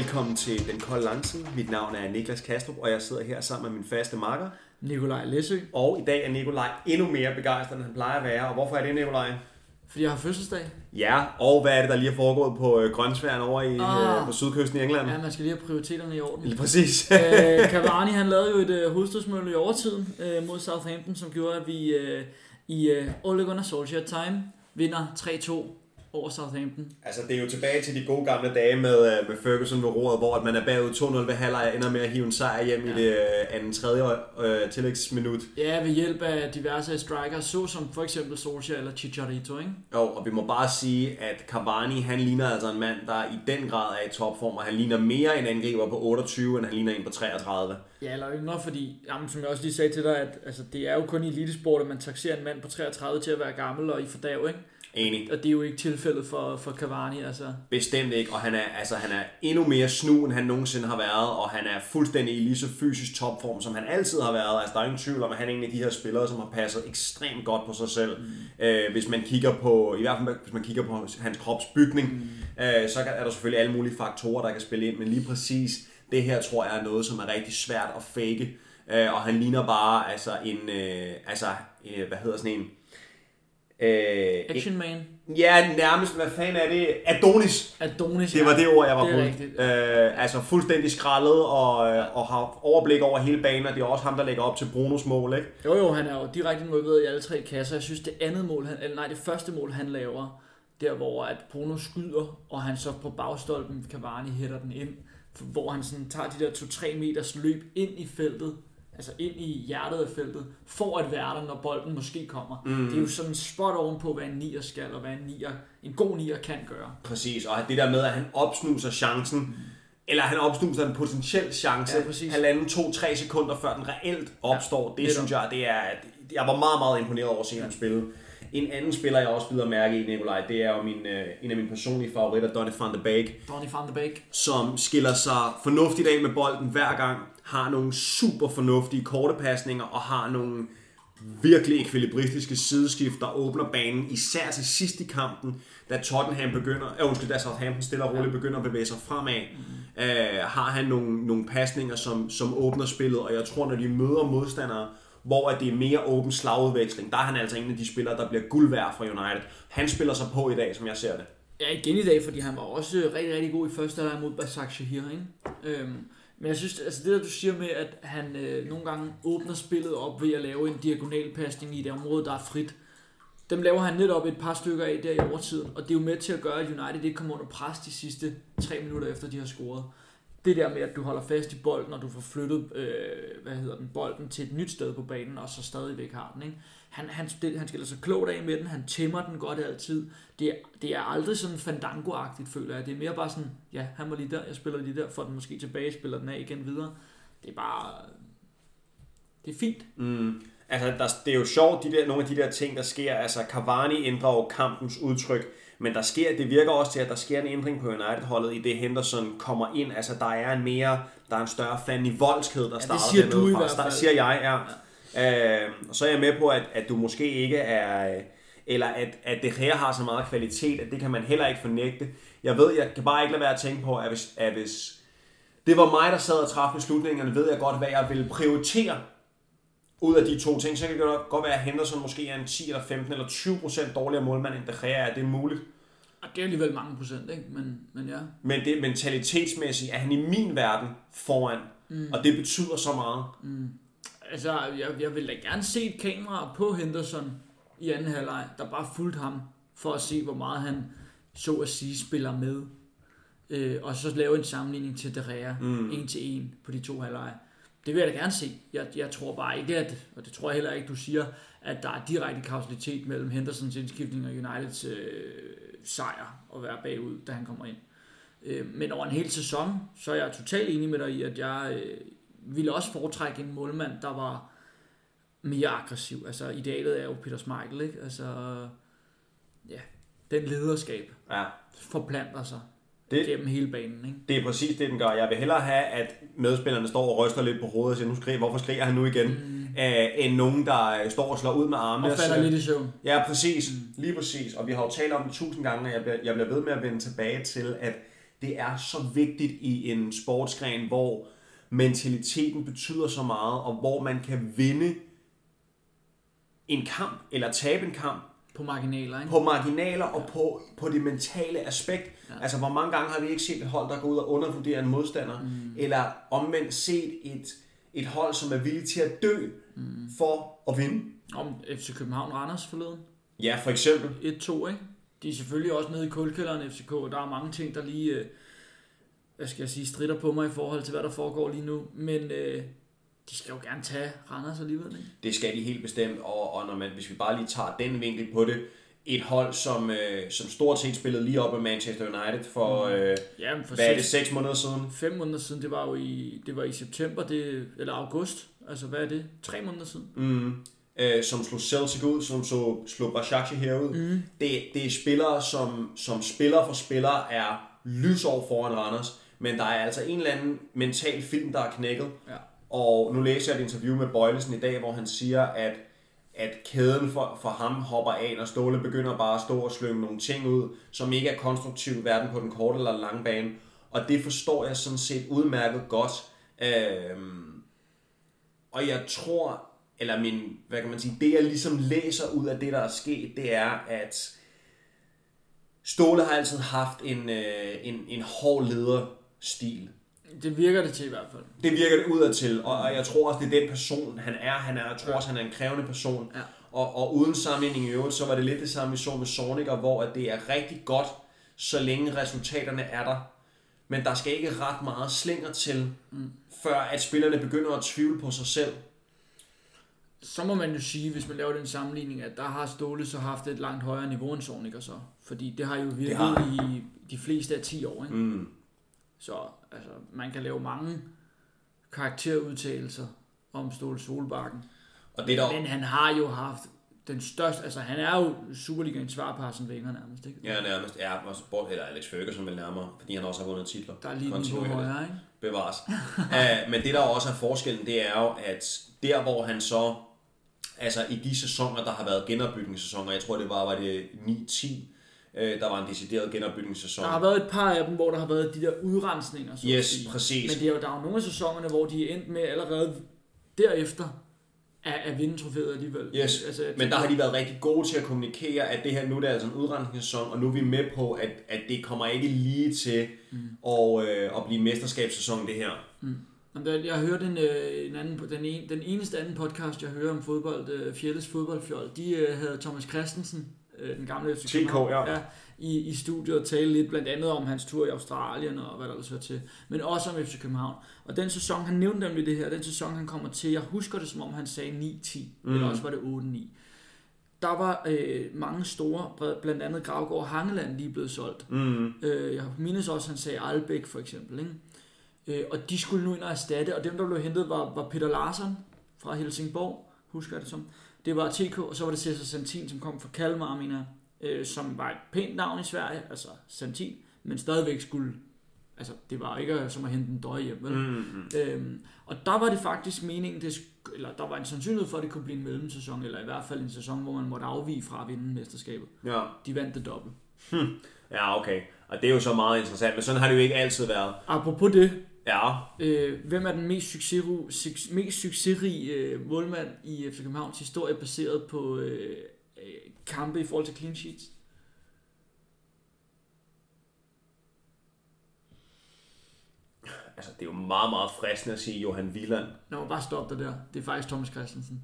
velkommen til Den Kolde Langtid. Mit navn er Niklas Kastrup, og jeg sidder her sammen med min faste makker. Nikolaj Læsø, Og i dag er Nikolaj endnu mere begejstret, end han plejer at være. Og hvorfor er det, Nikolaj? fordi jeg har fødselsdag. Ja, og hvad er det, der lige er foregået på øh, Grønsværen over i, Ah. øh, på sydkysten i England? Ja, man skal lige have prioriteterne i orden. Lige præcis. øh, Cavani han lavede jo et øh, hovedstødsmål i overtiden øh, mod Southampton, som gjorde, at vi øh, i øh, Ole Gunnar Solskjaer time vinder 3-2 over Southampton. altså, det er jo tilbage til de gode gamle dage med, øh, med Ferguson ved roret, hvor at man er bagud 2-0 ved halvleg og ender med at hive en sejr hjem ja. i det øh, anden tredje øh, tillægsminut. Ja, ved hjælp af diverse strikers, såsom for eksempel Solskjaer eller Chicharito, ikke? Jo, og vi må bare sige, at Cavani, han ligner altså en mand, der i den grad er i topform, og han ligner mere en angriber på 28, end han ligner en på 33. Ja, eller yngre, fordi, jamen, som jeg også lige sagde til dig, at altså, det er jo kun i elitesport, at man taxerer en mand på 33 til at være gammel og i fordav, ikke? Enig. Og det er jo ikke tilfældet for, for Cavani, altså. Bestemt ikke, og han er, altså, han er endnu mere snu, end han nogensinde har været, og han er fuldstændig i lige så fysisk topform, som han altid har været. Altså, der er ingen tvivl om, at han er en af de her spillere, som har passet ekstremt godt på sig selv. Mm. Øh, hvis man kigger på, i hvert fald hvis man kigger på hans kropsbygning, mm. øh, så er der selvfølgelig alle mulige faktorer, der kan spille ind, men lige præcis det her tror jeg er noget, som er rigtig svært at fake. Øh, og han ligner bare altså en, øh, altså, øh, hvad hedder sådan en, øh, Action Man. Ja, nærmest, hvad fanden er det? Adonis. Adonis. Det var det ord, jeg var det på. Øh, altså fuldstændig skrællet og, øh, og har overblik over hele banen, og det er også ham, der lægger op til Brunos mål, ikke? Jo jo, han er jo direkte involveret i alle tre kasser. Jeg synes, det andet mål, han, eller nej, det første mål, han laver, der hvor at Bruno skyder, og han så på bagstolpen, Cavani hætter den ind, hvor han sådan tager de der 2-3 meters løb ind i feltet, altså ind i hjertet af feltet, for at være der, når bolden måske kommer. Mm. Det er jo sådan spot ovenpå, hvad en nier skal, og hvad en, nier, en god nier kan gøre. Præcis, og det der med, at han opsnuser chancen, eller han opsnuser en potentiel chance, Ja, præcis. halvanden, to, tre sekunder før den reelt opstår. Ja, det synes jeg, det er, jeg var meget, meget imponeret over at se ham spille. En anden spiller, jeg også bider mærke i, Nikolaj, det er jo min, øh, en af mine personlige favoritter, Donny van de Beek. Donny van de Beek. som skiller sig fornuftigt af med bolden hver gang, har nogle super fornuftige korte pasninger og har nogle virkelig ekvilibristiske sideskift, der åbner banen, især til sidst i kampen, da Tottenham begynder, øh, undskyld, da Southampton stille og roligt begynder at bevæge sig fremad, mm. øh, har han nogle, nogle pasninger, som, som åbner spillet, og jeg tror, når de møder modstandere, hvor at det er mere åben slagudveksling, der er han altså en af de spillere, der bliver guld værd for United. Han spiller sig på i dag, som jeg ser det. Ja, igen i dag, fordi han var også rigtig, rigtig god i første halvleg mod Basak Shahir, ikke? Øhm, men jeg synes, altså det der du siger med, at han øh, nogle gange åbner spillet op ved at lave en diagonalpasning i det område, der er frit. Dem laver han netop et par stykker af der i overtiden, og det er jo med til at gøre, at United ikke kommer under pres de sidste tre minutter efter, de har scoret. Det der med, at du holder fast i bolden, og du får flyttet øh, hvad hedder den, bolden til et nyt sted på banen, og så stadigvæk har den. Ikke? Han, han, det, han skiller sig klogt af med den, han tæmmer den godt altid. Det det er aldrig sådan fandango-agtigt, føler jeg. Det er mere bare sådan, ja, han var lige der, jeg spiller lige der, får den måske tilbage, spiller den af igen videre. Det er bare... Det er fint. Mm. Altså, der, det er jo sjovt, de der, nogle af de der ting, der sker. Altså, Cavani ændrer jo kampens udtryk, men der sker, det virker også til, at der sker en ændring på United-holdet, i det Henderson kommer ind. Altså, der er en mere, der er en større fan i voldsked, der det starter siger dernede du i fra. hvert fald. siger jeg, ja. ja. Øh, og så er jeg med på, at, at du måske ikke er... Eller at, at det her har så meget kvalitet, at det kan man heller ikke fornægte. Jeg ved, jeg kan bare ikke lade være at tænke på, at hvis, at hvis det var mig, der sad og træffede beslutningerne, ved jeg godt, hvad jeg ville prioritere ud af de to ting, så kan det godt- være, at Henderson måske er en 10 eller 15 eller 20 procent dårligere målmand end De Gea er. Det er muligt. Og det er alligevel mange procent, ikke? Men, men ja. Men det mentalitetsmæssigt er han i min verden foran. Mm. Og det betyder så meget. Altså, jeg, jeg vil da gerne se et kamera på Henderson i anden halvleg, der bare fulgte ham, for at se, hvor meget han, så at sige, spiller med. Øh, og så lave en sammenligning til De Gea, mm. en til en på de to halvleje. Det vil jeg da gerne se. Jeg, jeg tror bare ikke, at, og det tror jeg heller ikke, du siger, at der er direkte kausalitet mellem Hendersons indskiftning og Uniteds øh, sejr og være bagud, da han kommer ind. Øh, men over en hel sæson, så er jeg totalt enig med dig i, at jeg øh, ville også foretrække en målmand, der var mere aggressiv. Altså, idealet er jo Peter Schmeichel, ikke? Altså, ja, den lederskab Ja. forplanter sig Det- gennem hele banen, ikke? Det er præcis det, den gør. Jeg vil hellere have, at medspillerne står og ryster lidt på hovedet og siger, nu skriger, hvorfor skriger han nu igen? Mm. Æh, end nogen, der øh, står og slår ud med armene. Og falder lidt i søvn. Ja, præcis. Lige præcis. Og vi har jo talt om det tusind gange, og jeg bliver, jeg bliver ved med at vende tilbage til, at det er så vigtigt i en sportsgren, hvor mentaliteten betyder så meget, og hvor man kan vinde en kamp, eller tabe en kamp, På marginaler, ikke? på marginaler og på, på det mentale aspekt. Ja. Ja. Altså, hvor mange gange har vi ikke set et hold, der går ud og undervurderer en modstander, mm. eller omvendt set et, et hold, som er villig til at dø mm. for at vinde. Om FC København Randers forleden. Ja, for eksempel. 1-2, ikke? De er selvfølgelig også nede i kulkælderen FCK, og der er mange ting, der lige, øh, hvad skal jeg sige, strider på mig i forhold til, hvad der foregår lige nu. Men øh, de skal jo gerne tage Randers alligevel, ikke? Det skal de helt bestemt, og, og når man, hvis vi bare lige tager den vinkel på det, et hold, som, øh, som stort set spillede lige op med Manchester United for, mm. øh, Ja, men for hvad er det, seks, seks måneder siden? fem måneder siden, det var jo i, det var i september, det, eller august. Altså, hvad er det? Tre måneder siden? Mm. Øh, som slog Celtic ud, som så slog Başakşehir herud. Mm. Det, det er spillere, som, som spiller for spiller er lysår foran Randers, men der er altså en eller anden mental film, der er knækket. Ja. Og nu læser jeg et interview med Bøjlesen i dag, hvor han siger, at, at kæden for, for ham hopper af, og Ståle begynder bare at stå og slynge nogle ting ud, som ikke er konstruktivt, hverken på den korte eller lange bane. Og det forstår jeg sådan set udmærket godt. Øhm, og jeg tror, eller min, hvad kan man sige, det jeg ligesom læser ud af det, der er sket, det er, at Ståle har altid haft en, øh, en, en hård lederstil. Det virker det til i hvert fald. Det virker det udadtil, og, og jeg tror også, det er den person, han er. Han er jeg tror også, han er en krævende person. Ja. Og, og uden sammenligning i øvrigt, så var det lidt det samme, vi så med Sorniger, hvor at det er rigtig godt, så længe resultaterne er der. Men der skal ikke ret meget slinger til, mm. før at spillerne begynder at tvivle på sig selv. Så må man jo sige, hvis man laver den sammenligning, at der har Ståle så haft et langt højere niveau end Sorniger så. Fordi det har jo virket har i de fleste af 10 år, ikke? Mm. Så altså, man kan lave mange karakterudtalelser om Ståle Solbakken. Og det der, Men han har jo haft den største, altså han er jo Superligaens svar på Arsene Wenger nærmest, ikke? ja, nærmest er, også bort, eller Alex Ferguson vil nærmere, fordi han også har vundet titler. Der er lige niveau højere, ikke? bevares. uh, men det der også er forskellen, det er jo, at der hvor han så, altså i de sæsoner, der har været genopbygningssæsoner, jeg tror det var, var det 9-10, uh, der var en decideret genopbygningssæson. Der har været et par af dem, hvor der har været de der udrensninger, så Yes, sige. præcis. Men det er jo, der er jo nogle af sæsonerne, hvor de er endt med allerede derefter at, at vinde trofæet alligevel. Yes, altså, men der har de været rigtig gode til at kommunikere, at det her nu det er altså en udrensningssæson, og nu er vi med på, at, at det kommer ikke lige til mm. at, øh, at blive mesterskabssæson det her. Der- Jeg hørte en, øh, en anden, den, en, den eneste anden podcast, jeg hører om fodbold, øh, Fjelles fodboldfjold, de øh, havde Thomas Christensen, øh, den gamle FC TK, ja. ja, i, i studiet og tale lidt blandt andet om hans tur i Australien og hvad der ellers hører til, men også om FC København. Og den sæson, han nævnte nemlig det her, den sæson han kommer til, jeg husker det som om han sagde 9-10, mm. eller også var det 8-9. Der var øh, mange store, blandt andet Gravgaard Hangeland lige blevet solgt. Mm. Øh, jeg mindes også, han sagde Albæk for eksempel. Ikke? Øh, og de skulle nu ind og erstatte, og dem, der blev hentet, var, var Peter Larsson fra Helsingborg, husker jeg det som. Det var TK, og så var det Cesar Santin, som kom fra Kalmar, mener jeg, øh, som var et pænt navn i Sverige, altså Santin, men stadigvæk skulle, altså det var ikke som at hente en døje hjem, vel? Mm. Øhm, og der var det faktisk meningen, det, eller der var en sandsynlighed for, at det kunne blive en mellemsæson, eller i hvert fald en sæson, hvor man måtte afvige fra at vinde mesterskabet. Ja. De vandt det dobbelt. ja, okay. Og det er jo så meget interessant, men sådan har det jo ikke altid været. Apropos det, Ja, Øh, hvem er den mest, succesrige, suc- mest succesrige øh, målmand i FC Københavns historie, baseret på øh, øh, kampe i forhold til clean sheets? altså det er jo meget, meget fristende at sige Johan Wieland. Nå, bare stop dig der. Det er faktisk Thomas Christensen.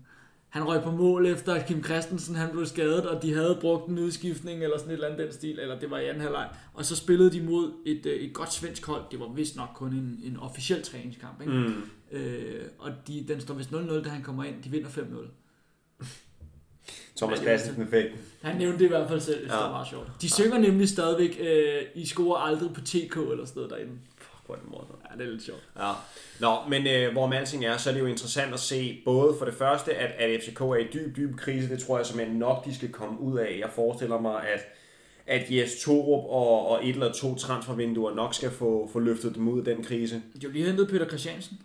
Han røg på mål efter, at Kim Christensen han blev skadet, og de havde brugt en udskiftning eller sådan et eller andet den stil, eller det var i anden halvleg. Og så spillede de mod et, øh, et godt svensk hold. Det var vist nok kun en, en officiel træningskamp. Ikke? Mm. Øh, og de, den står vist 0-0, da han kommer ind. De vinder 5-0. Thomas Christensen effekt. Han nævnte det i hvert fald selv, det Ja. var meget sjovt. De synger nemlig stadigvæk, øh, I scorer aldrig på TK eller sådan noget derinde. Hvor er det morsomt. Ja, det er lidt sjovt. Ja. Nå, men øh, hvor alting er, så er det jo interessant at se både for det første, at, at FCK er i dyb, dyb krise. Det tror jeg simpelthen nok, de skal komme ud af. Jeg forestiller mig, at, at Jes Torup og, og et eller to transfervinduer nok skal få, få løftet dem ud af den krise. De har jo lige hentet Peter Christiansen.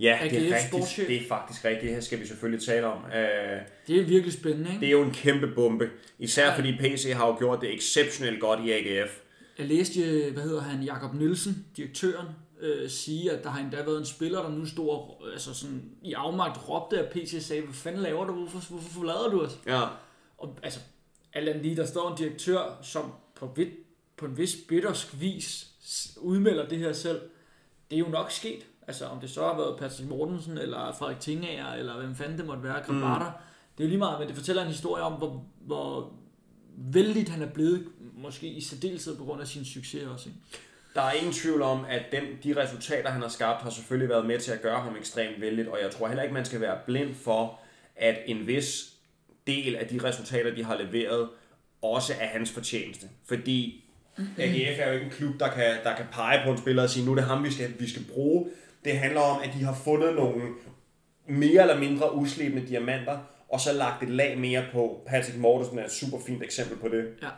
Ja, AGF det er, rigtigt. sportschef. det er faktisk rigtigt. Det her skal vi selvfølgelig tale om. Øh, Det er virkelig spændende, ikke? det er jo en kæmpe bombe. Især Ja. fordi PC har jo gjort det exceptionelt godt i AGF. Jeg læste, hvad hedder han, Jakob Nielsen, direktøren, øh, sige, at der har endda været en spiller, der nu og, altså sådan, i afmagt råbte af PC og sagde, hvad fanden laver du? Hvorfor, hvorfor forlader du os? Ja. Og altså, alt andet lige, der står en direktør, som på, vid, på en vis bittersk vis udmelder det her selv. Det er jo nok sket. Altså, om det så har været Patrick Mortensen, eller Frederik Tingager, eller hvem fanden det måtte være, Krabater. Mm. Det er jo lige meget, men det fortæller en historie om, hvor, hvor vældigt han er blevet, måske i særdeleshed på grund af sin succes også. Ikke? Der er ingen tvivl om, at den, de resultater, han har skabt, har selvfølgelig været med til at gøre ham ekstremt vældigt, og jeg tror heller ikke, man skal være blind for, at en vis del af de resultater, de har leveret, også er hans fortjeneste. Fordi AGF er jo ikke en klub, der kan, der kan pege på en spiller og sige, nu er det ham, vi skal, vi skal bruge. Det handler om, at de har fundet nogle mere eller mindre uslebne diamanter, og så lagt et lag mere på. Patrick Mortensen er et super fint eksempel på det. Ja,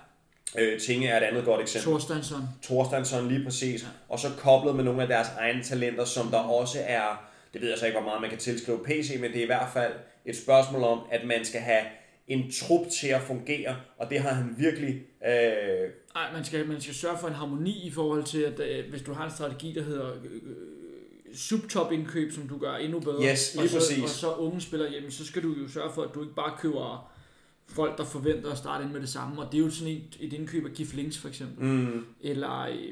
Øh, Tinge er et andet godt eksempel. Thorsteinsson. Thorsteinsson lige præcis, ja. og så koblet med nogle af deres egne talenter, som der også er, det ved jeg så ikke, hvor meget man kan tilskrive PC, men det er i hvert fald et spørgsmål om, at man skal have en trup til at fungere, og det har han virkelig, øh, Nej, man skal, man skal sørge for en harmoni i forhold til, at øh, hvis du har en strategi, der hedder øh, øh, subtop-indkøb, som du gør endnu bedre, Yes, lige og, så, præcis. og så unge spiller hjem, så skal du jo sørge for, at du ikke bare køber folk, der forventer at starte ind med det samme, og det er jo sådan et, et indkøb af Gif Links for eksempel, mm, eller øh,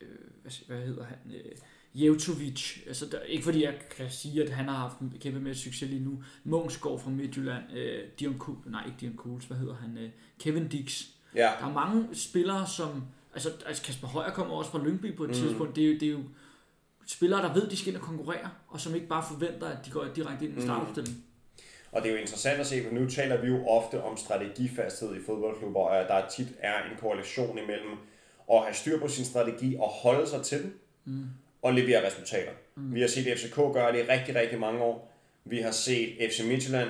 øh, hvad, hvad hedder han, øh, Jevtovic, altså der, ikke fordi jeg kan sige, at han har haft en kæmpe med succes lige nu, Mungsgaard fra Midtjylland, øh, Dion Kuhl, nej ikke Dion Kuhls, hvad hedder han, øh, Kevin Dix, ja, der er mange spillere, som... Altså, altså Kasper Højer kommer også fra Lyngby på et mm. tidspunkt. Det er, jo, det er jo spillere, der ved, de skal ind og konkurrere, og som ikke bare forventer, at de går direkte ind i en startopstilling. Og det er jo interessant at se, for nu taler vi jo ofte om strategifasthed i fodboldklubber, og at der tit er en korrelation imellem at have styr på sin strategi og holde sig til den, mm. og levere resultater. Mm. Vi har set FCK gøre det i rigtig, rigtig mange år. Vi har set FC Midtjylland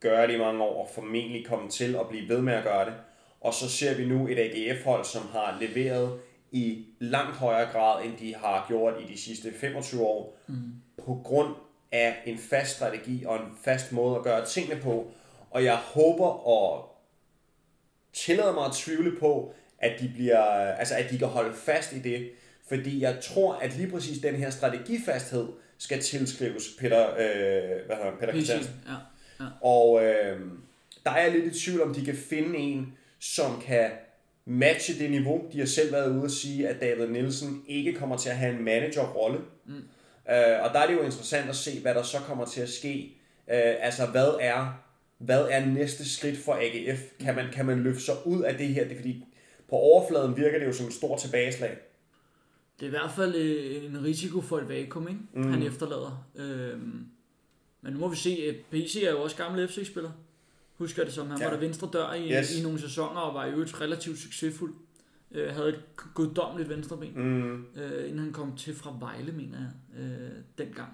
gøre det i mange år, og formentlig komme til at blive ved med at gøre det. Og så ser vi nu et AGF-hold, som har leveret i langt højere grad, end de har gjort i de sidste 25 år, mm. på grund af en fast strategi og en fast måde at gøre tingene på. Og jeg håber og tillader mig at tvivle på, at de, bliver, altså at de kan holde fast i det. Fordi jeg tror, at lige præcis den her strategifasthed skal tilskrives Peter, øh, hvad hedder han, Peter Christiansen. ja. ja. Og øh, der er jeg lidt i tvivl om, de kan finde en, som kan matche det niveau. De har selv været ude at sige, at David Nielsen ikke kommer til at have en managerrolle. Mm. Øh, og der er det jo interessant at se, hvad der så kommer til at ske. Øh, altså, hvad er, hvad er næste skridt for AGF? Kan man, kan man løfte sig ud af det her? Det er fordi, på overfladen virker det jo som et stort tilbageslag. Det er i hvert fald øh, en risiko for et vakuum, ikke? Mm. han efterlader. Øhm, men nu må vi se, at PC er jo også gammel FC-spiller. Husker det som, han Ja. var der venstre dør i, Yes. i nogle sæsoner, og var i øvrigt relativt succesfuld. Øh, havde et goddommeligt venstreben, Mm. øh, inden han kom til fra Vejle, mener jeg, øh, dengang.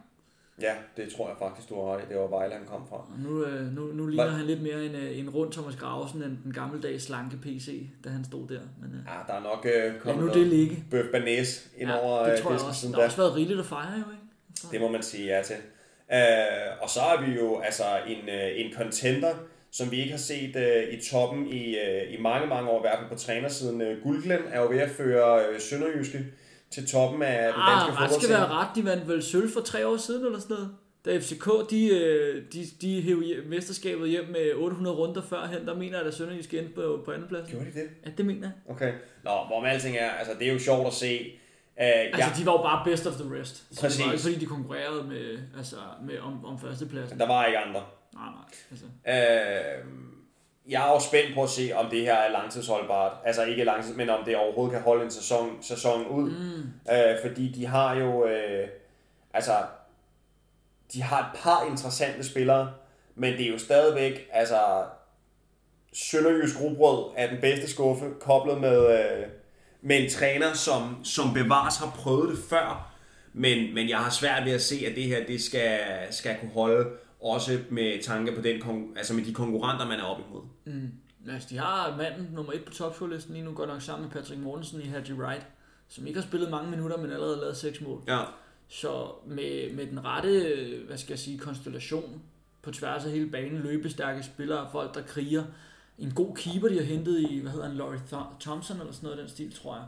Ja, det tror jeg faktisk, du har ret i. Det var Vejle, han kom fra. Og nu, øh, nu, nu ligner Hvad- han lidt mere en, øh, en rund Thomas Gravesen end den gammeldags slanke PC, da han stod der. Men øh, Ja, der er nok øh, kommet nu noget det ligge. bøf banæs ind over det øh, tror jeg også. Der har også været rigeligt at fejre jo, ikke? Det må man sige ja til. Uh, og så er vi jo altså en, uh, en contender, som vi ikke har set uh, i toppen i, uh, i mange, mange år, i hvert fald på trænersiden. Uh, Guldglen er jo ved at føre uh, Sønderjyske til toppen af den danske Ah, ret skal være ret. De vandt vel sølv for tre år siden eller sådan noget. Da FCK, de, øh, de, de hævde hjem- mesterskabet hjem med 800 runder førhen, der mener jeg, at Sønderjysk endte på, på anden plads. Gjorde de det? Ja, det mener jeg. Okay. Nå, hvor med alting er, altså det er jo sjovt at se. Uh, Altså, ja, de var jo bare best of the rest. Så det Præcis. var ikke, fordi de konkurrerede med, altså, med om, om førstepladsen. der var ikke andre. Nej, nej. Altså. Øh, jeg er jo spændt på at se, om det her er langtidsholdbart. Altså ikke langtids, men om det overhovedet kan holde en sæson, sæson ud. Mm. Øh, fordi de har jo... Øh, altså, de har et par interessante spillere, men det er jo stadigvæk... Altså, Sønderjysk Rugbrød er den bedste skuffe, koblet med, øh, med en træner, som, som bevares har prøvet det før. Men, men jeg har svært ved at se, at det her det skal, skal kunne holde, også med tanke på den, altså med de konkurrenter, man er op imod. Mm. Altså, de har manden nummer et på topscore-listen lige nu, går nok sammen med Patrick Mortensen i Hadji Wright, som ikke har spillet mange minutter, men allerede lavet seks mål. Ja. Så med, med den rette, hvad skal jeg sige, konstellation på tværs af hele banen, løbestærke spillere, folk der kriger, en god keeper, de har hentet i, hvad hedder han, Laurie Th- Thompson eller sådan noget den stil, tror jeg,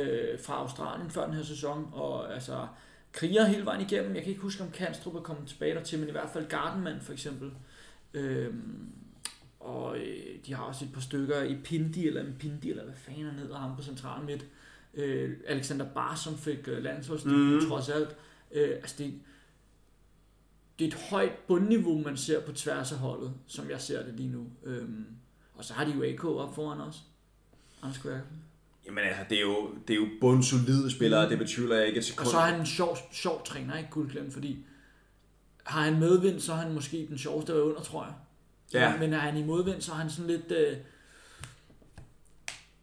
øh, fra Australien før den her sæson, og altså kriger hele vejen igennem. Jeg kan ikke huske, om Kanstrup er kommet tilbage der til, men i hvert fald Gardenman for eksempel. Øh, og øh, de har også et par stykker i Pindi, eller en Pindi, eller hvad fanden er ned ham på centralen midt. Øh, Alexander Bar, som fik øh, landsholdsdebut, mm. trods alt. Øh, altså det, det er et højt bundniveau, man ser på tværs af holdet, som jeg ser det lige nu. Øhm, og så har de jo AK op foran os. Anders Kværk. Jamen altså, det er jo, det er jo bundsolide spillere, det betyder jeg ikke et sekund. Og så er han en sjov, sjov træner, ikke guldglem, fordi har han medvind, så er han måske den sjoveste der under, tror jeg. Ja. Men er han i modvind, så er han sådan lidt... Øh,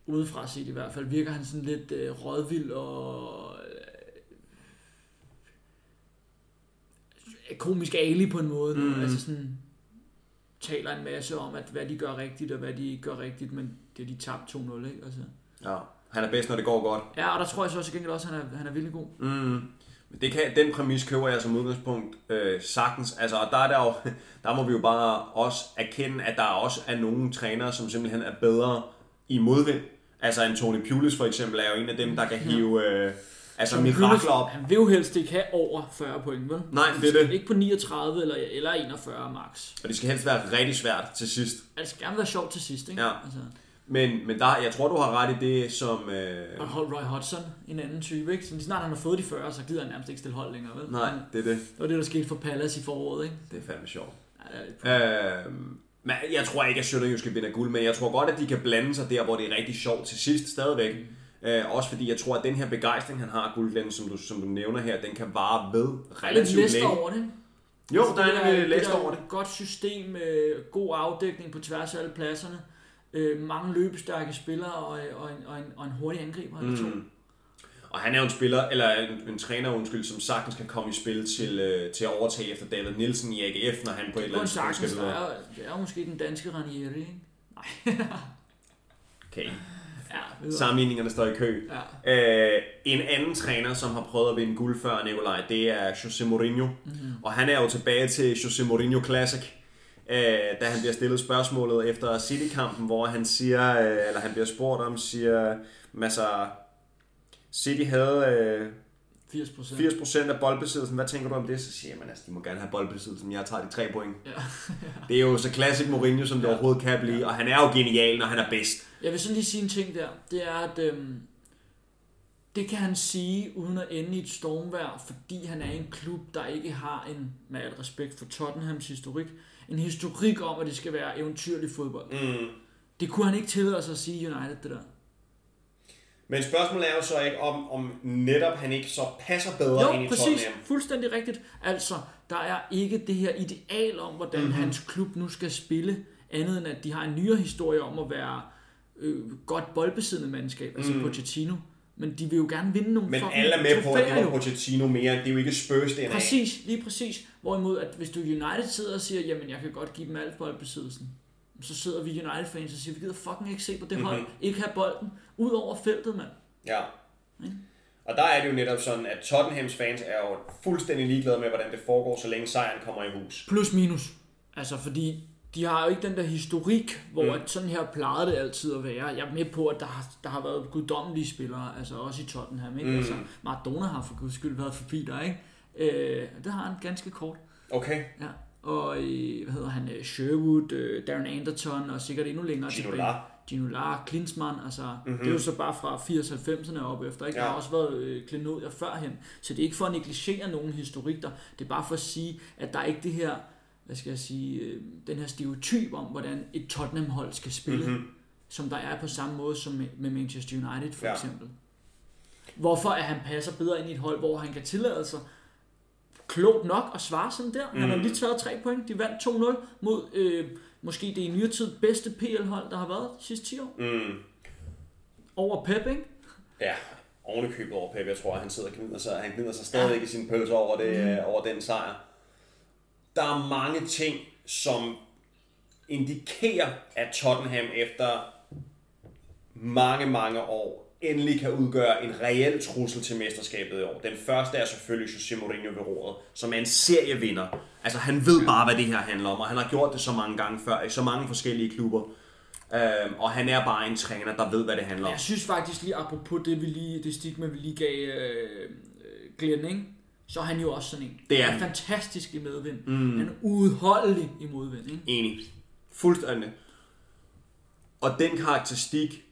udefra set i hvert fald, virker han sådan lidt øh, rådvild og øh, komisk ali på en måde. Mm. Mm. Altså sådan taler en masse om, at hvad de gør rigtigt og hvad de ikke gør rigtigt, men det er de tabt 2-0, ikke? Altså. Ja, han er bedst, når det går godt. Ja, og der tror jeg så også gengæld også, at han er, han er virkelig god. Mm. Det kan, den præmis køber jeg som udgangspunkt øh, sagtens. Altså, og der, er der, jo, der må vi jo bare også erkende, at der også er nogle trænere, som simpelthen er bedre i modvind. Altså en Tony Pulis for eksempel er jo en af dem, der kan hive øh, altså Så mirakler op. Han vil jo helst ikke have over 40 point, vel? Nej, det er det. Ikke på 39 eller, eller 41 max. Og det skal helst være rigtig svært til sidst. Altså, det skal gerne være sjovt til sidst, ikke? Ja. Altså, Men, men der, jeg tror, du har ret i det, som... Øh, og Hol- Roy Hodgson, en anden type, ikke? Så snart han har fået de 40, så gider han nærmest ikke stille hold længere, vel? nej, det er det. Det var det, der skete for Palace i foråret, ikke? Det er fandme sjovt. Ja, det er lidt- Øh, men jeg tror ikke, at Sønderjyske vinder guld, men jeg tror godt, at de kan blande sig der, hvor det er rigtig sjovt til sidst stadigvæk. Øh, også fordi jeg tror, at den her begejstring, han har, guldglænden, som du, som du nævner her, den kan vare ved Der lidt relativt længe. over det. Jo, Altså, der det er nemlig læst der over det. Godt system, øh, god afdækning på tværs af alle pladserne. Øh, mange løbestærke spillere og, øh, og, en, og, en, og en hurtig angriber. Mm. To. Og han er jo en spiller, eller en, en træner, undskyld, som sagtens kan komme i spil til, øh, til at overtage efter David Nielsen i AGF, når han på et eller andet tidspunkt skal der videre. er, det er jo måske den danske Ranieri, ikke? Okay. Ja. Sammenligningerne står i kø. Ja. Øh, en anden træner, som har prøvet at vinde guld før, Nikolaj, det er Jose Mourinho. Mm-hmm. Og han er jo tilbage til Jose Mourinho Classic, øh, da han bliver stillet spørgsmålet efter City-kampen, hvor han siger, øh, eller han bliver spurgt om, siger, altså, City havde øh, 80 procent. 80% af boldbesiddelsen. Hvad tænker du om det? Så siger man, altså, de må gerne have boldbesiddelsen. Jeg tager de tre point. Ja. Det er jo så klassisk Mourinho, som det Ja. overhovedet kan blive. Og han er jo genial, når han er bedst. Jeg vil sådan lige sige en ting der. Det er, at øhm, det kan han sige uden at ende i et stormvær, fordi han er i en klub, der ikke har en, med al respekt for Tottenhams historik, en historik om, at det skal være eventyrlig fodbold. Mm. Det kunne han ikke tillade sig at sige i United, det der. Men spørgsmålet er jo så ikke, om, om netop han ikke så passer bedre ind Jo, i præcis. Tottenham. Fuldstændig rigtigt. Altså, der er ikke det her ideal om, hvordan Mhm. mm-hmm. hans klub nu skal spille, andet end at de har en nyere historie om at være øh, godt boldbesiddende mandskab, altså mm. Pochettino. Men de vil jo gerne vinde nogle Men alle er med på, at det var. Pochettino mere. Det er jo ikke Spurs DNA. Præcis, lige præcis. Hvorimod, at hvis du United sidder og siger, jamen jeg kan godt give dem alt boldbesiddelsen, så sidder vi United-fans og siger, vi gider fucking ikke se på det hold, Mhm. ikke have bolden, ud over feltet, mand. Ja. Ikke? Og der er det jo netop sådan, at Tottenhams fans er jo fuldstændig ligeglade med, hvordan det foregår, så længe sejren kommer i hus. Plus minus. Altså, fordi de har jo ikke den der historik, hvor Mm. at sådan her plejede det altid at være. Jeg er med på, at der har, der har været guddommelige spillere, altså også i Tottenham. Ikke? Mm. Altså, Maradona har for guds skyld været forbi der, ikke? Øh, det har han ganske kort. Okay. Ja. Og øh, hvad hedder han? øh, Sherwood, øh, Darren Anderton og sikkert endnu længere Gino tilbage. Gino Lar, Klinsmann, altså Mhm. mm-hmm. det er jo så bare fra 80-90'erne op efter, ikke? Ja. Der har også været øh, klenodier førhen, så det er ikke for at negligere nogen historik der, det er bare for at sige, at der er ikke det her, hvad skal jeg sige, øh, den her stereotyp om, hvordan et Tottenham-hold skal spille, Mhm. mm-hmm. som der er på samme måde som med, Manchester United for Ja. ja. eksempel. Hvorfor at han passer bedre ind i et hold, hvor han kan tillade sig klogt nok at svare sådan der. Han har Mhm. lige taget tre point. De vandt 2-0 mod øh, måske det i nyere tid bedste PL-hold, der har været de sidste 10 år. Mm. Over Pep, ikke? Ja, ovenikøbet over Pep. Jeg tror, at han sidder og gnider sig, han gnider sig stadigvæk i sin pølse over, det, mm. over den sejr. Der er mange ting, som indikerer, at Tottenham efter mange, mange år endelig kan udgøre en reel trussel til mesterskabet i år. Den første er selvfølgelig Jose Mourinho ved roret, som er en serievinder. Altså han ved bare, hvad det her handler om, og han har gjort det så mange gange før, i så mange forskellige klubber. Øhm, og han er bare en træner, der ved, hvad det handler om. Jeg synes faktisk lige, apropos det, vi lige, det stigma, vi lige gav øh, Glenn, ikke? Så er han jo også sådan en. Det er han. er fantastisk i medvind. Mm. Han er udholdelig i modvind. Ikke? Enig. Fuldstændig. Og den karakteristik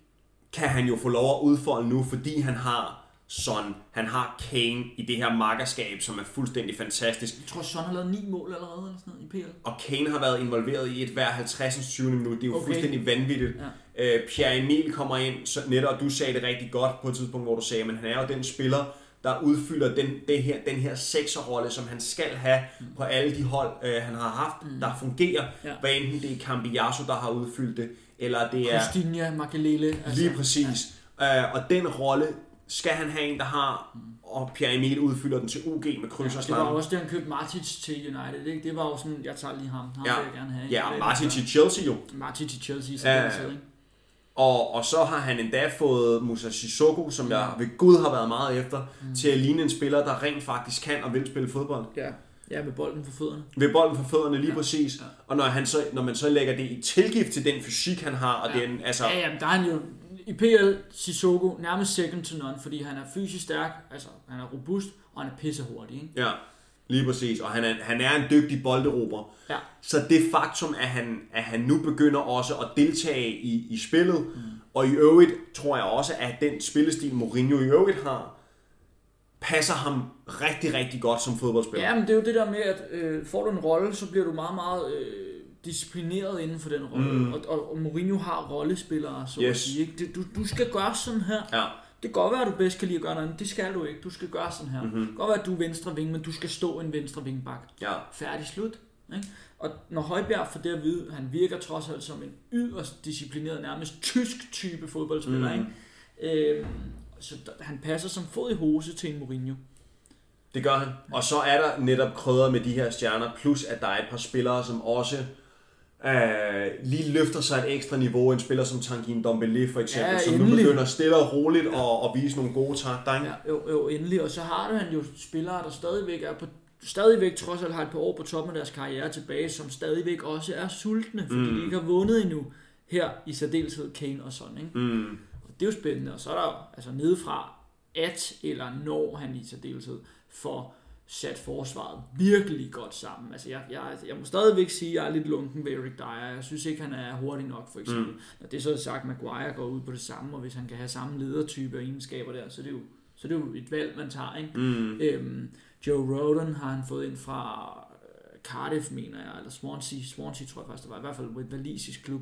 kan han jo få lov at udfolde nu, fordi han har Son, han har Kane i det her makkerskab, som er fuldstændig fantastisk. Jeg tror, Son har lavet ni mål allerede eller sådan noget, i PL. Og Kane har været involveret i et hver 50. 20. minut. Det er jo Okay. fuldstændig vanvittigt. Ja. Øh, Pierre Emil kommer ind, så netop, og du sagde det rigtig godt på et tidspunkt, hvor du sagde, men han er jo den spiller, der udfylder den, det her, den her sekserrolle, som han skal have på alle de hold, øh, han har haft, mm. der fungerer. Ja. Ja. Hvad enten det er Cambiasso, der har udfyldt det, eller det er Costinha, Makelele. Altså, lige præcis. Ja. Øh, og den rolle skal han have en, der har, og Pierre Emil udfylder den til UG med kryds og Det var slange. også det, han købte Martic til United. Ikke? Det var jo sådan, jeg tager lige ham. Ham Ja, vil jeg gerne have. ja og Martin til Chelsea jo. Martic til Chelsea. Så Ja, ja, ja, ja. ja. Ikke? Og, og så har han endda fået Musa Sissoko, som jeg ved Gud har været meget efter, mm. til at ligne en spiller, der rent faktisk kan og vil spille fodbold. Ja. ja, med bolden for fødderne. Ved bolden for fødderne lige Ja. præcis. Ja. Og når, han så, når man så lægger det i tilgift til den fysik, han har, og ja. den, altså, Ja, ja, men der er han jo i PL Sissoko nærmest second to none, fordi han er fysisk stærk, altså han er robust, og han er pissehurtig. Ikke? ja, lige præcis. Og han er, han er en dygtig bolderober. Ja. Så det faktum, at han, at han nu begynder også at deltage i, i spillet, mm. og i øvrigt tror jeg også, at den spillestil, Mourinho i øvrigt har, passer ham rigtig, rigtig godt som fodboldspiller. Ja, men det er jo det der med, at øh, får du en rolle, så bliver du meget, meget øh, disciplineret inden for den rolle. Mm. Og, og, og Mourinho har rollespillere, så yes. at sige. Ikke? Du, du skal gøre sådan her. ja. Det kan godt være, at du bedst kan lide at gøre noget andet. Det skal du ikke. Du skal gøre sådan her. Mm-hmm. Det kan godt være, at du er venstre ving, men du skal stå en venstre vingbak. ja. Færdig slut. Ikke? Og når Højbjerg får det at vide, han virker trods alt som en yderst disciplineret, nærmest tysk type fodboldspiller. Mm. Ikke? Øhm, så han passer som fod i hose til en Mourinho. Det gør han. Og så er der netop krydder med de her stjerner, plus at der er et par spillere, som også øh, lige løfter sig et ekstra niveau. En spiller som Tanguy Ndombele for eksempel, Ja, som nu endelig. begynder stille og roligt og, og vise nogle gode takter. Ikke? Ja, jo, jo, endelig. Og så har du han jo spillere, der stadigvæk er på stadigvæk trods alt har et par år på toppen af deres karriere tilbage, som stadigvæk også er sultne, fordi mm. de ikke har vundet endnu her i særdeleshed Kane og sådan. Ikke? Mm. Og det er jo spændende. Og så er der jo altså nedefra, at eller når han i særdeleshed får sat forsvaret virkelig godt sammen. Altså jeg, jeg, jeg må stadigvæk sige, at jeg er lidt lunken ved Eric Dyer. Jeg synes ikke, han er hurtig nok, for eksempel. Mm. Når det så er sagt, Maguire går ud på det samme, og hvis han kan have samme ledertype og egenskaber der, så er det jo, så er det jo et valg, man tager. Ikke? Mm. Øhm, Joe Roden har han fået ind fra øh, Cardiff, mener jeg, eller Swansea, Swansea tror jeg faktisk, det var i hvert fald et valisisk klub,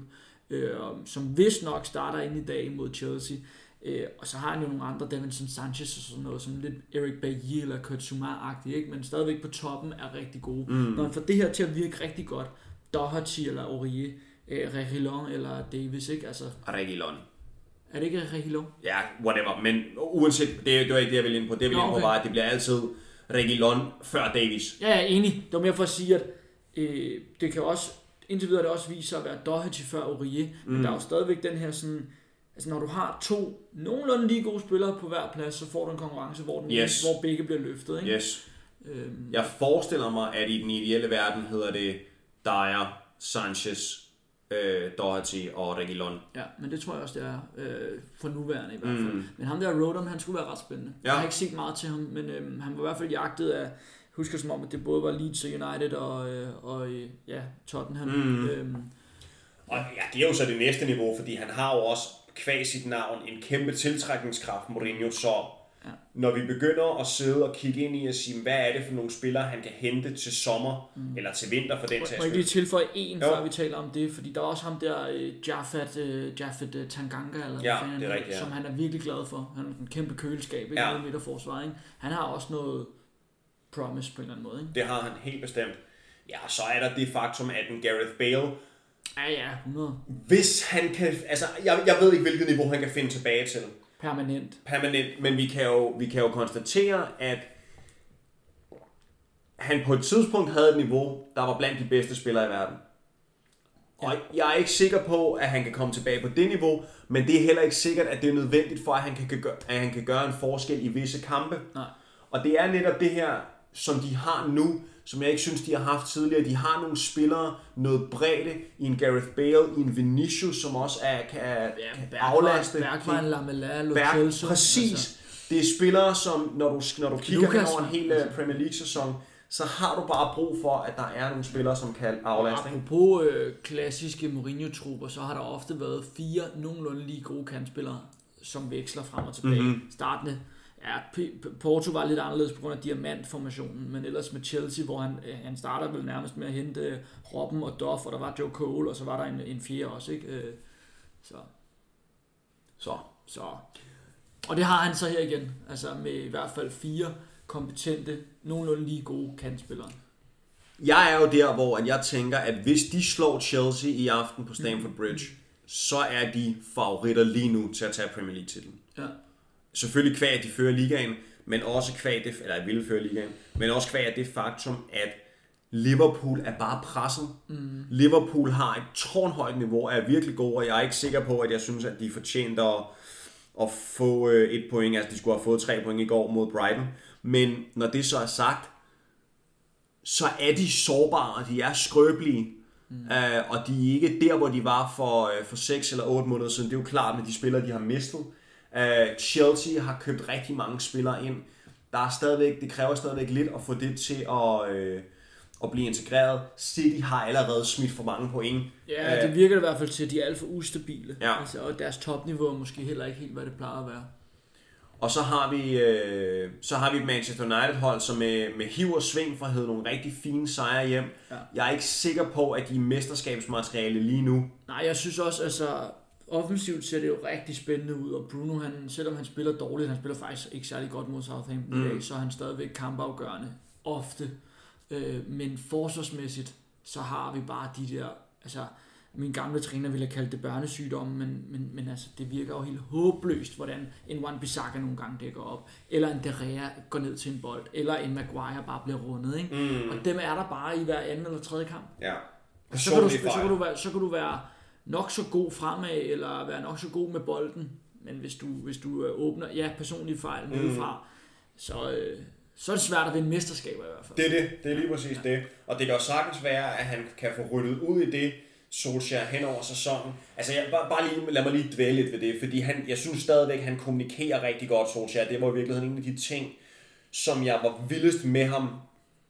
øh, som vist nok starter ind i dag mod Chelsea. Øh, og så har han jo nogle andre, Davinson Sanchez og sådan noget, som lidt Eric Bailly eller Kurt Zouma-agtige, ikke? men stadigvæk på toppen er rigtig gode. Mm. Når han får det her til at virke rigtig godt, Doherty eller Aurier, øh, Reguilon eller Davis, ikke? Altså, Reguilon. er det ikke Reguilon? Ja, whatever. Men uanset, det, det var ikke det, jeg ville ind på. Det, jeg ville Nå, ind på okay. var, at det bliver altid Reguilon før Davis. Ja, jeg er enig. Det var mere for at sige, at øh, det kan også, indtil videre det også vise sig at være Doherty før Aurier, mm. men der er jo stadigvæk den her sådan, altså når du har to nogenlunde lige gode spillere på hver plads, så får du en konkurrence, hvor, den, Yes. hvor begge bliver løftet. Ikke? Yes. Øhm, Jeg forestiller mig, at i den ideelle verden hedder det Dyer, Sanchez, øh, Doherty og Reguilon. ja, men det tror jeg også, det er øh, for nuværende i hvert fald. Mm. Men ham der Rodham, han skulle være ret spændende. Ja. Jeg har ikke set meget til ham, men øhm, han var i hvert fald jagtet af, husker som om, at det både var Leeds og United og, øh, og øh, ja, Tottenham. Mm. Øhm, Og ja, det er jo så det næste niveau, fordi han har jo også kvæg sit navn en kæmpe tiltrækningskraft, Mourinho, så Ja. når vi begynder at sidde og kigge ind i og sige, hvad er det for nogle spillere, han kan hente til sommer, mm. eller til vinter for den Må sags jeg ikke lige skyld. tilføje en, Jo. før vi taler om det, fordi der er også ham der, øh, Jaffet, øh, Jaffet øh, Tanganga, eller Ja, fanden det er rigtigt, ja. som han er virkelig glad for. Han er en kæmpe køleskab, ikke? Ja. Midterforsvar, ikke? Han har også noget promise på en eller anden måde, ikke? Det har han helt bestemt. Ja, så er der det faktum, at en Gareth Bale, Ja, ja, 100. hvis han kan, altså jeg, jeg ved ikke, hvilket niveau han kan finde tilbage til Permanent. permanent, men vi kan jo, vi kan jo konstatere, at han på et tidspunkt havde et niveau, der var blandt de bedste spillere i verden. Og jeg er ikke sikker på, at han kan komme tilbage på det niveau, men det er heller ikke sikkert, at det er nødvendigt for, at han kan, kan gøre, at han kan gøre en forskel i visse kampe. Nej. Og det er netop det her, som de har nu, som jeg ikke synes, de har haft tidligere. De har nogle spillere, noget bredde i en Gareth Bale, i en Vinicius, som også er, kan, ja, kan aflaste. Bergwijn, Lamela, Berg, præcis. Altså, Det er spillere, som når du, når du kigger Lucas, over en hel altså. Premier League-sæson, så har du bare brug for, at der er nogle spillere, som kan aflaste. ikke? Apropos øh, klassiske Mourinho-trupper, så har der ofte været fire nogenlunde lige gode kantspillere, som veksler frem og tilbage. Mhm. Mm-hmm. Startende, ja, Porto var lidt anderledes på grund af diamantformationen, men ellers med Chelsea, hvor han, øh, han starter vel nærmest med at hente øh, Robben og Duff, og der var Joe Cole, og så var der en, en fjerde også, ikke? Øh, så, Så. så. Og det har han så her igen, altså med i hvert fald fire kompetente, nogenlunde lige gode kantspillere. Jeg er jo der, hvor jeg tænker, at hvis de slår Chelsea i aften på Stamford Bridge, så er de favoritter lige nu til at tage Premier League-titlen. Ja. Selvfølgelig kvæg, at de fører ligaen, men også kvæg, det, eller vil føre ligaen, men også kvæg af det faktum, at Liverpool er bare presset. Mm. Liverpool har et tårnhøjt niveau, er virkelig god, og jeg er ikke sikker på, at jeg synes, at de fortjente at, at få øh, et point. Altså, de skulle have fået tre point i går mod Brighton. Men når det så er sagt, så er de sårbare, de er skrøbelige, mm. uh, og de er ikke der, hvor de var for, uh, for 6 eller 8 måneder siden. Det er jo klart med de spillere, de har mistet. Uh, Chelsea har købt rigtig mange spillere ind. Der er stadigvæk, det kræver stadigvæk lidt at få det til at, uh, at blive integreret. City har allerede smidt for mange point. Ja, Øh, det virker det i hvert fald til, at de er alt for ustabile. Ja. Altså, og deres topniveau er måske heller ikke helt, hvad det plejer at være. Og så har vi, øh, så har vi et Manchester United hold, som med, med hiv og sving for hedde nogle rigtig fine sejre hjem. Ja. Jeg er ikke sikker på, at de er mesterskabsmateriale lige nu. Nej, jeg synes også, altså offensivt ser det jo rigtig spændende ud, og Bruno, han, selvom han spiller dårligt, han spiller faktisk ikke særlig godt mod Southampton mm. i dag, så er han stadigvæk kampafgørende ofte. Øh, men forsvarsmæssigt, så har vi bare de der, altså min gamle træner ville have kaldt det børnesygdomme, men, men, men altså, det virker jo helt håbløst, hvordan en Wan Bissaka nogle gange dækker op, eller en Derrea går ned til en bold, eller en Maguire bare bliver rundet, ikke? Mm. Og dem er der bare i hver anden eller tredje kamp. Ja. Så kan, du, så, kan du være, så kan du være nok så god fremad, eller være nok så god med bolden, men hvis du, hvis du øh, åbner, ja, personlige fejl nedefra, så, øh, så er det svært at vinde mesterskaber i hvert fald. Det er det. Det er lige præcis ja. det. Og det kan jo sagtens være, at han kan få ryddet ud i det, Solskjaer hen over sæsonen. Altså, jeg, bare, bare lige, lad mig lige dvæle lidt ved det, fordi han, jeg synes stadigvæk, han kommunikerer rigtig godt, Solskjaer. Det var i virkeligheden en af de ting, som jeg var vildest med ham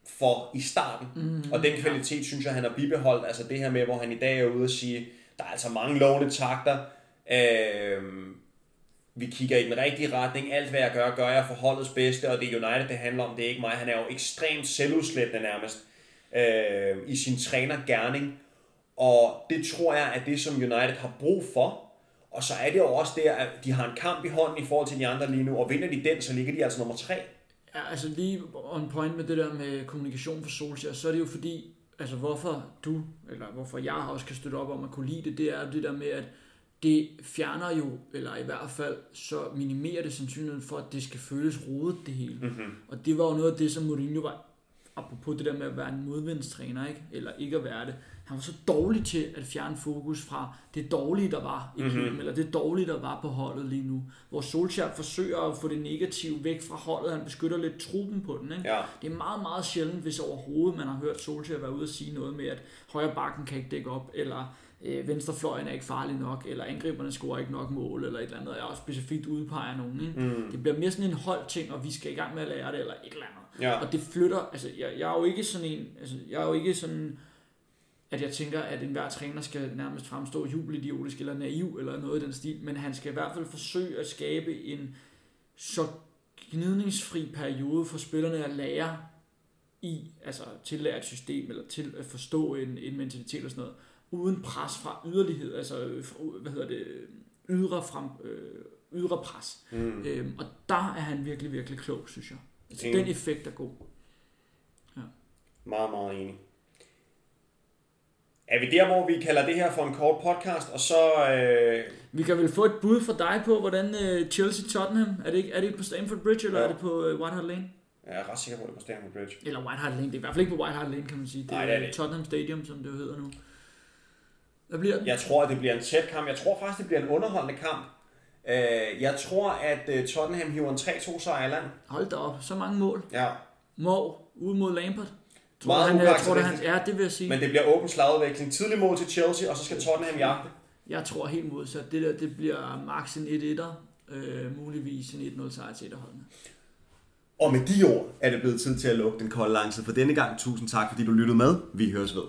for i starten. Mm, og den kvalitet, synes jeg, han har bibeholdt. Altså det her med, hvor han i dag er ude og sige, der er altså mange lovende takter. Øh, vi kigger i den rigtige retning. Alt hvad jeg gør, gør jeg for holdets bedste, og det er United, det handler om. Det er ikke mig. Han er jo ekstremt selvudslættende nærmest øh, i sin trænergærning. Og det tror jeg er det, som United har brug for. Og så er det jo også der, at de har en kamp i hånden i forhold til de andre lige nu, og vinder de den, så ligger de altså nummer tre. Ja, altså lige on point med det der med kommunikation for Solskjaer, så er det jo fordi, altså hvorfor du, eller hvorfor jeg også kan støtte op om at kunne lide det, det er det der med, at det fjerner jo, eller i hvert fald så minimerer det sandsynligheden for, at det skal føles rodet det hele. Mm-hmm. Og det var jo noget af det, som Mourinho var, apropos det der med at være en modvindstræner, ikke? eller ikke at være det, han var så dårlig til at fjerne fokus fra det dårlige, der var i klubben, mm-hmm. eller det dårlige, der var på holdet lige nu. Hvor Solskjaer forsøger at få det negative væk fra holdet, han beskytter lidt truppen på den. Ikke? Ja. Det er meget, meget sjældent, hvis overhovedet man har hørt Solskjaer være ude og sige noget med, at højre bakken kan ikke dække op, eller øh, venstrefløjen er ikke farlig nok, eller angriberne scorer ikke nok mål, eller et eller andet, og jeg også specifikt udpeger nogen. Ikke? Mm. Det bliver mere sådan en holdting, og vi skal i gang med at lære det, eller et eller andet. Ja. Og det flytter, altså jeg, jeg er jo ikke sådan en, altså jeg er jo ikke sådan, at jeg tænker, at enhver træner skal nærmest fremstå jubelidiotisk eller naiv eller noget i den stil, men han skal i hvert fald forsøge at skabe en så gnidningsfri periode for spillerne at lære i, altså tillære et system, eller til at forstå en, en mentalitet og sådan noget, uden pres fra yderlighed, altså, øh, hvad hedder det, ydre, frem, øh, ydre pres. Mm. Øhm, og der er han virkelig, virkelig klog, synes jeg. Altså, den effekt er god. Meget, meget enig. Er vi der, hvor vi kalder det her for en kort podcast, og så... Øh, Vi kan vel få et bud fra dig på, hvordan øh, Chelsea-Tottenham, er det, ikke, er det på Stamford Bridge, eller Ja. er det på øh, White Hart Lane? jeg er ret sikker på, det er på Stamford Bridge. Eller White Hart Lane, det er i hvert fald ikke på White Hart Lane, kan man sige. Det er, Nej, det er det. Tottenham Stadium, som det jo hedder nu. Hvad bliver den? Jeg tror, at det bliver en tæt kamp. Jeg tror faktisk, det bliver en underholdende kamp. Øh, jeg tror, at øh, Tottenham hiver en 3-2 sejr i land. Hold da op, så mange mål. Ja. Mov ude mod Lampard. Tror Meget han, jeg tror, det, han, ja, det vil jeg sige. Men det bliver åben slagudveksling. Tidlig mål til Chelsea, og så skal Tottenham jagte. Jeg tror helt modsat. Det der, det bliver max en 1-1'er. Øh, muligvis en 1-0 sejr til et af holdene. Og med de ord er det blevet tid til at lukke den kolde langsid for denne gang. Tusind tak, fordi du lyttede med. Vi høres ved.